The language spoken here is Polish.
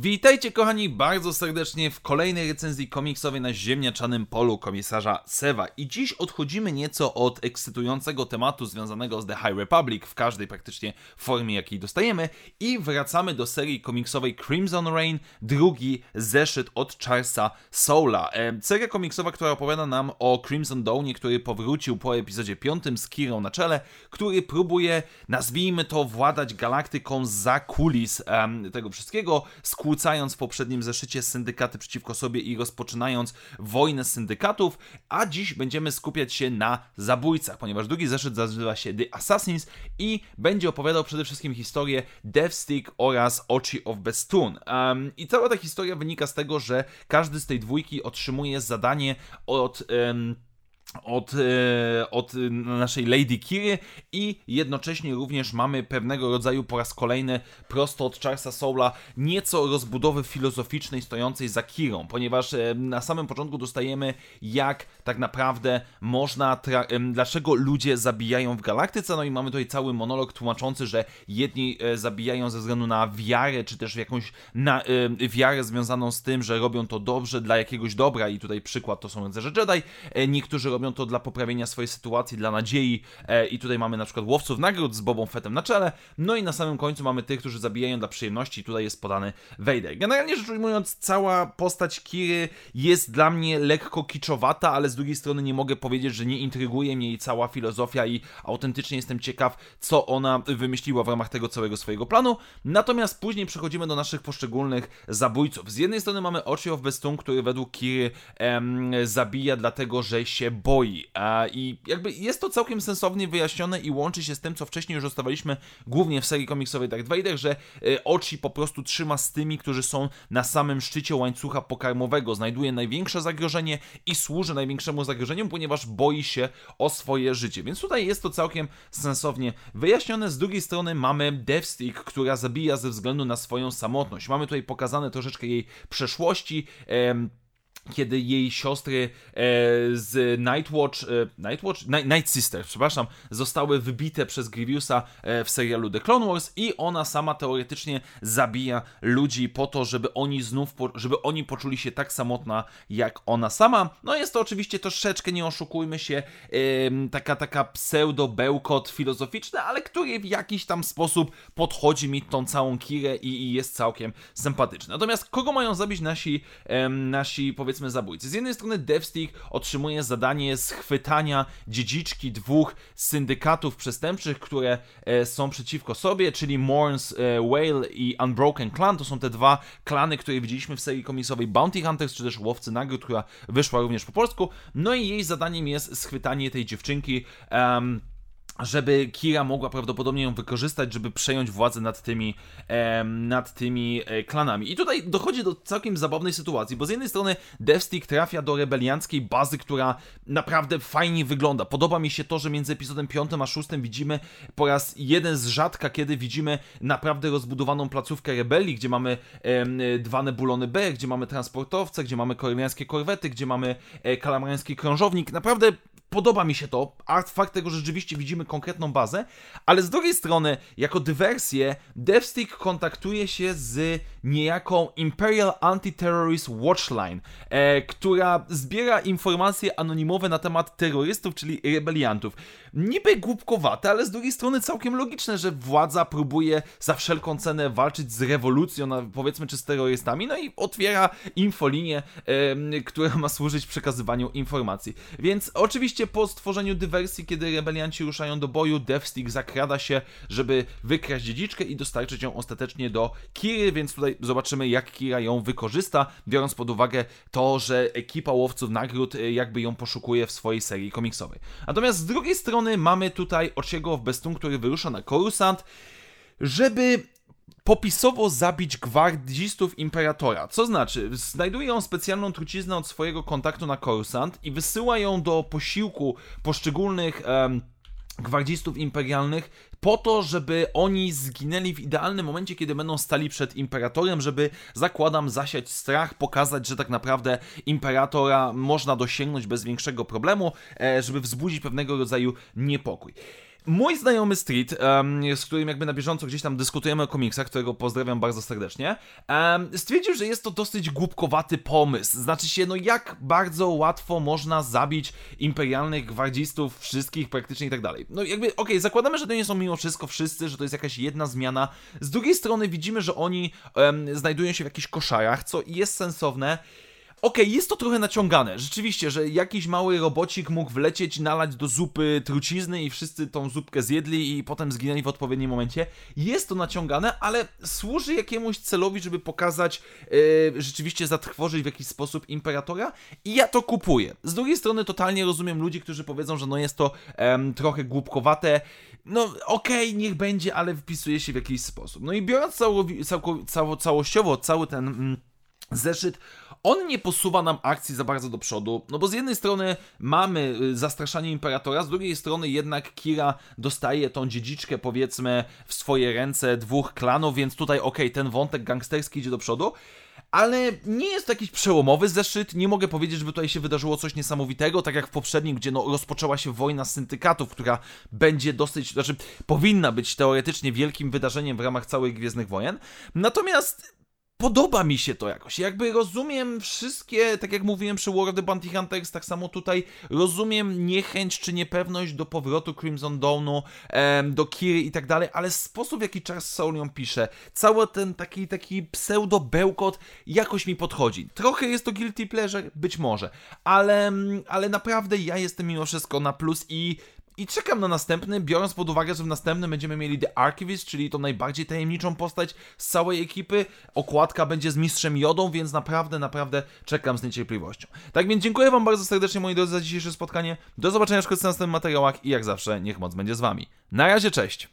Witajcie kochani bardzo serdecznie w kolejnej recenzji komiksowej na ziemniaczanym polu komisarza Sewa. I dziś odchodzimy nieco od ekscytującego tematu związanego z The High Republic w każdej praktycznie formie jakiej dostajemy i wracamy do serii komiksowej Crimson Rain, drugi zeszyt od Charlesa Soula. E, seria komiksowa, która opowiada nam o Crimson Dawnie, który powrócił po epizodzie 5 z Kirą na czele, który próbuje, nazwijmy to, władać galaktyką za kulis tego wszystkiego, skłócając w poprzednim zeszycie syndykaty przeciwko sobie i rozpoczynając wojnę syndykatów, a dziś będziemy skupiać się na zabójcach, ponieważ drugi zeszyt nazywa się The Assassins i będzie opowiadał przede wszystkim historię Deathstick oraz Ochi of Bestun. Um, I cała ta historia wynika z tego, że każdy z tej dwójki otrzymuje zadanie od... Um, od, e, od naszej Lady Kiry i jednocześnie również mamy pewnego rodzaju po raz kolejny prosto od Charlesa Soula nieco rozbudowy filozoficznej stojącej za Kirą, ponieważ e, na samym początku dostajemy jak tak naprawdę można, dlaczego ludzie zabijają w galaktyce, no i mamy tutaj cały monolog tłumaczący, że jedni e, zabijają ze względu na wiarę, czy też jakąś na, wiarę związaną z tym, że robią to dobrze dla jakiegoś dobra. I tutaj przykład to są rycerze Jedi, niektórzy robią to dla poprawienia swojej sytuacji, dla nadziei e, i tutaj mamy na przykład łowców nagród z Bobą Fettem na czele, no i na samym końcu mamy tych, którzy zabijają dla przyjemności tutaj jest podany Vader. Generalnie rzecz ujmując, cała postać Kiry jest dla mnie lekko kiczowata, ale z drugiej strony nie mogę powiedzieć, że nie intryguje mnie jej cała filozofia i autentycznie jestem ciekaw, co ona wymyśliła w ramach tego całego swojego planu. Natomiast później przechodzimy do naszych poszczególnych zabójców. Z jednej strony mamy Ochi of Bestun, który według Kiry em, zabija dlatego, że się boi. I jakby jest to całkiem sensownie wyjaśnione i łączy się z tym, co wcześniej już dostawaliśmy głównie w serii komiksowej Darth Vader, że e, Ochi po prostu trzyma z tymi, którzy są na samym szczycie łańcucha pokarmowego, znajduje największe zagrożenie i służy największemu zagrożeniu, ponieważ boi się o swoje życie. Więc tutaj jest to całkiem sensownie wyjaśnione. Z drugiej strony mamy Deathstick, która zabija ze względu na swoją samotność. Mamy tutaj pokazane troszeczkę jej przeszłości kiedy jej siostry e, z Nightwatch, e, Nightwatch? Night Sister, przepraszam, zostały wybite przez Grievousa e, w serialu The Clone Wars i ona sama teoretycznie zabija ludzi po to, żeby oni znów, żeby oni poczuli się tak samotna jak ona sama. No jest to oczywiście troszeczkę, nie oszukujmy się, taka taka pseudo-bełkot filozoficzny, ale który w jakiś tam sposób podchodzi mi tą całą kirę i, i jest całkiem sympatyczny. Natomiast kogo mają zabić nasi, nasi powiedzmy powiedzmy zabójcy. Z jednej strony Devstick otrzymuje zadanie schwytania dziedziczki dwóch syndykatów przestępczych, które e, są przeciwko sobie, czyli Morns e, Whale i Unbroken Clan. To są te dwa klany, które widzieliśmy w serii komisowej Bounty Hunters, czy też Łowcy Nagród, która wyszła również po polsku. No i jej zadaniem jest schwytanie tej dziewczynki. Um, żeby Kira mogła prawdopodobnie ją wykorzystać, żeby przejąć władzę nad tymi, e, nad tymi e, klanami. I tutaj dochodzi do całkiem zabawnej sytuacji, bo z jednej strony Deathstick trafia do rebelianckiej bazy, która naprawdę fajnie wygląda. Podoba mi się to, że między epizodem 5 a 6 widzimy po raz jeden z rzadka, kiedy widzimy naprawdę rozbudowaną placówkę rebelii, gdzie mamy e, dwa nebulony B, gdzie mamy transportowce, gdzie mamy koreliańskie korwety, gdzie mamy e, kalamarański krążownik. Naprawdę podoba mi się to, fakt tego, że rzeczywiście widzimy konkretną bazę, ale z drugiej strony, jako dywersję, Deathstick kontaktuje się z niejaką Imperial Anti-Terrorist Watchline, e, która zbiera informacje anonimowe na temat terrorystów, czyli rebeliantów. Niby głupkowate, ale z drugiej strony całkiem logiczne, że władza próbuje za wszelką cenę walczyć z rewolucją, powiedzmy, czy z terrorystami, no i otwiera infolinię, e, która ma służyć przekazywaniu informacji. Więc oczywiście po stworzeniu dywersji, kiedy rebelianci ruszają do boju, Deathstick zakrada się, żeby wykraść dziedziczkę i dostarczyć ją ostatecznie do Kiry, więc tutaj zobaczymy, jak Kira ją wykorzysta, biorąc pod uwagę to, że ekipa łowców nagród e, jakby ją poszukuje w swojej serii komiksowej. Natomiast z drugiej strony mamy tutaj Ociego w Bestun, który wyrusza na Coruscant, żeby popisowo zabić gwardzistów Imperatora. Co znaczy, znajduje on specjalną truciznę od swojego kontaktu na Coruscant i wysyła ją do posiłku poszczególnych... gwardzistów imperialnych po to, żeby oni zginęli w idealnym momencie, kiedy będą stali przed imperatorem, żeby zakładam zasiać strach, pokazać, że tak naprawdę imperatora można dosięgnąć bez większego problemu, e, żeby wzbudzić pewnego rodzaju niepokój. Mój znajomy Street, um, z którym jakby na bieżąco gdzieś tam dyskutujemy o komiksach, którego pozdrawiam bardzo serdecznie, um, stwierdził, że jest to dosyć głupkowaty pomysł. Znaczy się, no jak bardzo łatwo można zabić imperialnych gwardzistów, wszystkich praktycznie i tak dalej. No jakby, okej, okay, zakładamy, że to nie są mimo wszystko wszyscy, że to jest jakaś jedna zmiana. Z drugiej strony widzimy, że oni um, znajdują się w jakichś koszarach, co jest sensowne. Okej, okay, jest to trochę naciągane. Rzeczywiście, że jakiś mały robocik mógł wlecieć, nalać do zupy trucizny i wszyscy tą zupkę zjedli i potem zginęli w odpowiednim momencie. Jest to naciągane, ale służy jakiemuś celowi, żeby pokazać, yy, rzeczywiście zatrwożyć w jakiś sposób imperatora i ja to kupuję. Z drugiej strony totalnie rozumiem ludzi, którzy powiedzą, że no jest to um, trochę głupkowate. No okej, okay, niech będzie, ale wpisuje się w jakiś sposób. No i biorąc cało, całościowo cały ten... Mm, zeszyt, on nie posuwa nam akcji za bardzo do przodu, no bo z jednej strony mamy y, zastraszanie imperatora, z drugiej strony jednak Kira dostaje tą dziedziczkę powiedzmy w swoje ręce dwóch klanów, więc tutaj okej, okay, ten wątek gangsterski idzie do przodu, ale nie jest to jakiś przełomowy zeszyt, nie mogę powiedzieć, żeby tutaj się wydarzyło coś niesamowitego, tak jak w poprzednim, gdzie no, rozpoczęła się wojna syndykatów, która będzie dosyć, znaczy powinna być teoretycznie wielkim wydarzeniem w ramach całych Gwiezdnych Wojen, natomiast podoba mi się to jakoś. Jakby rozumiem wszystkie, tak jak mówiłem przy War of Bounty Hunters, tak samo tutaj rozumiem niechęć czy niepewność do powrotu Crimson Dawnu, do Kiry i tak dalej, ale sposób w jaki Charles Soule ją pisze, cały ten taki, taki pseudo-bełkot jakoś mi podchodzi. Trochę jest to guilty pleasure, być może, ale, ale naprawdę ja jestem mimo wszystko na plus i i czekam na następny, biorąc pod uwagę, że w następnym będziemy mieli The Archivist, czyli tą najbardziej tajemniczą postać z całej ekipy. Okładka będzie z Mistrzem Jodą, więc naprawdę, naprawdę czekam z niecierpliwością. Tak więc dziękuję Wam bardzo serdecznie, moi drodzy, za dzisiejsze spotkanie. Do zobaczenia w następnych materiałach i jak zawsze, niech moc będzie z Wami. Na razie, cześć!